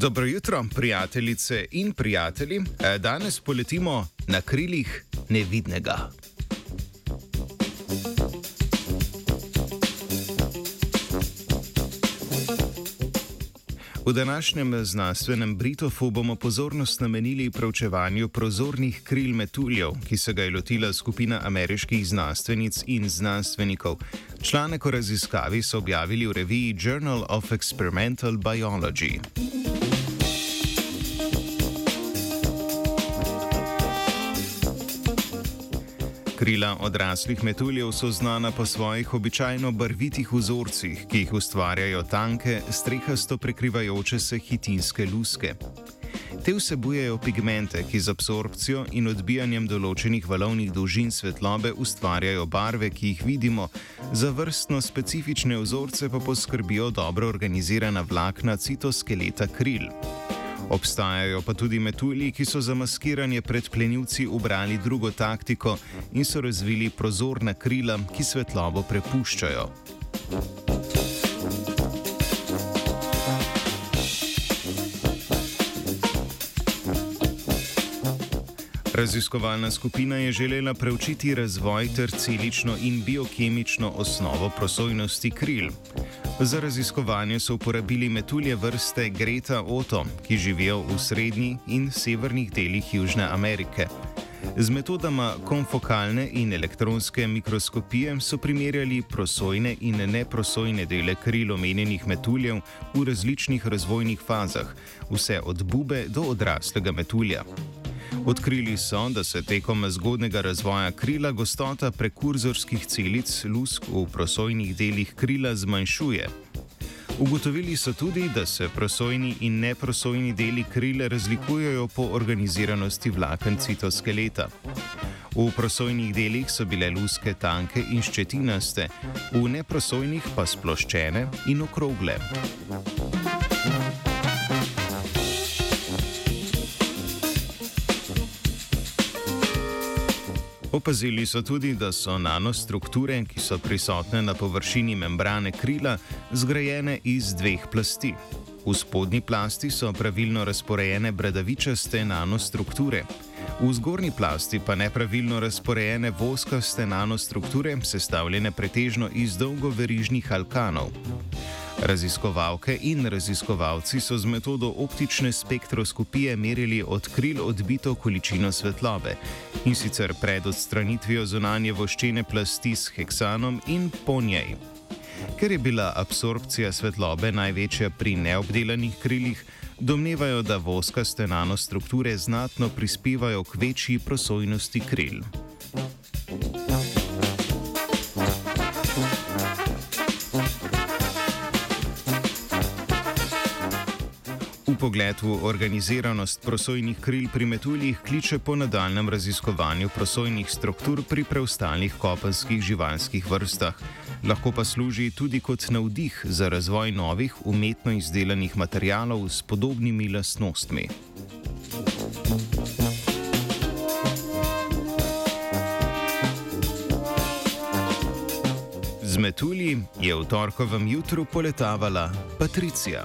Dobro jutro, prijateljice in prijatelji. E, danes poletimo na krilih nevidnega. V današnjem znanstvenem Britofu bomo pozornost namenili preučevanju prozornih kril metuljev, ki se ga je lotila skupina ameriških znanstvenic in znanstvenikov. Članek o raziskavi so objavili v reviji Journal of Experimental Biology. Krila odraslih metuljev so znana po svojih običajno barvitih vzorcih, ki jih ustvarjajo tanke, strehasto prekrivajoče se hitinske luske. Te vsebujejo pigmente, ki z absorpcijo in odbijanjem določenih valovnih dolžin svetlobe ustvarjajo barve, ki jih vidimo, za vrstno specifične vzorce pa poskrbijo dobro organizirana vlakna citoskeleta kril. Obstajajo pa tudi metulji, ki so za maskiranje pred plenilci ubrali drugo taktiko in so razvili prozorna krila, ki svetlobo prepuščajo. Raziskovalna skupina je želela preučiti razvoj ter celično in biokemično osnovo prosojnosti kril. Za raziskovanje so uporabili metulje vrste Greta Otto, ki živijo v srednji in severnih delih Južne Amerike. Z metodama konfokalne in elektronske mikroskopije so primerjali prosojne in neprosojne dele kril omenjenih metuljev v različnih razvojnih fazah, vse od bube do odraslega metulja. Odkrili so, da se tekom zgodnega razvoja krila gostota prekurzorskih celic lusk v prosojnih delih krila zmanjšuje. Ugotovili so tudi, da se prosojni in neprosojni deli krila razlikujejo po organiziranosti vlaken citoskeleta. V prosojnih delih so bile luske tanke in ščetinaste, v neprosojnih pa sploščene in okrogle. Opazili so tudi, da so nanostrukture, ki so prisotne na površini membrane krila, zgrajene iz dveh plasti. V spodnji plasti so pravilno razporejene bradavičaste nanostrukture, v zgornji plasti pa nepravilno razporejene voskaste nanostrukture, sestavljene pretežno iz dolgoverižnih alkanov. Raziskovalke in raziskovalci so z metodo optične spektroskopije merili od kril odbito količino svetlobe in sicer pred odstranitvijo zunanje voščene plasti s heksanom in po njej. Ker je bila absorpcija svetlobe največja pri neobdelanih krilih, domnevajo, da voskaste nanostrukture znatno prispevajo k večji prosojnosti kril. V organiziranost prosojnih kril pri metuljih kliče po nadaljem raziskovanju prosojnih struktur pri preostalih kopenskih živalskih vrstah. Lahko pa služi tudi kot navdih za razvoj novih umetno izdelanih materialov s podobnimi lastnostmi. Z metulji je v torkovem jutru poletavala Patricija.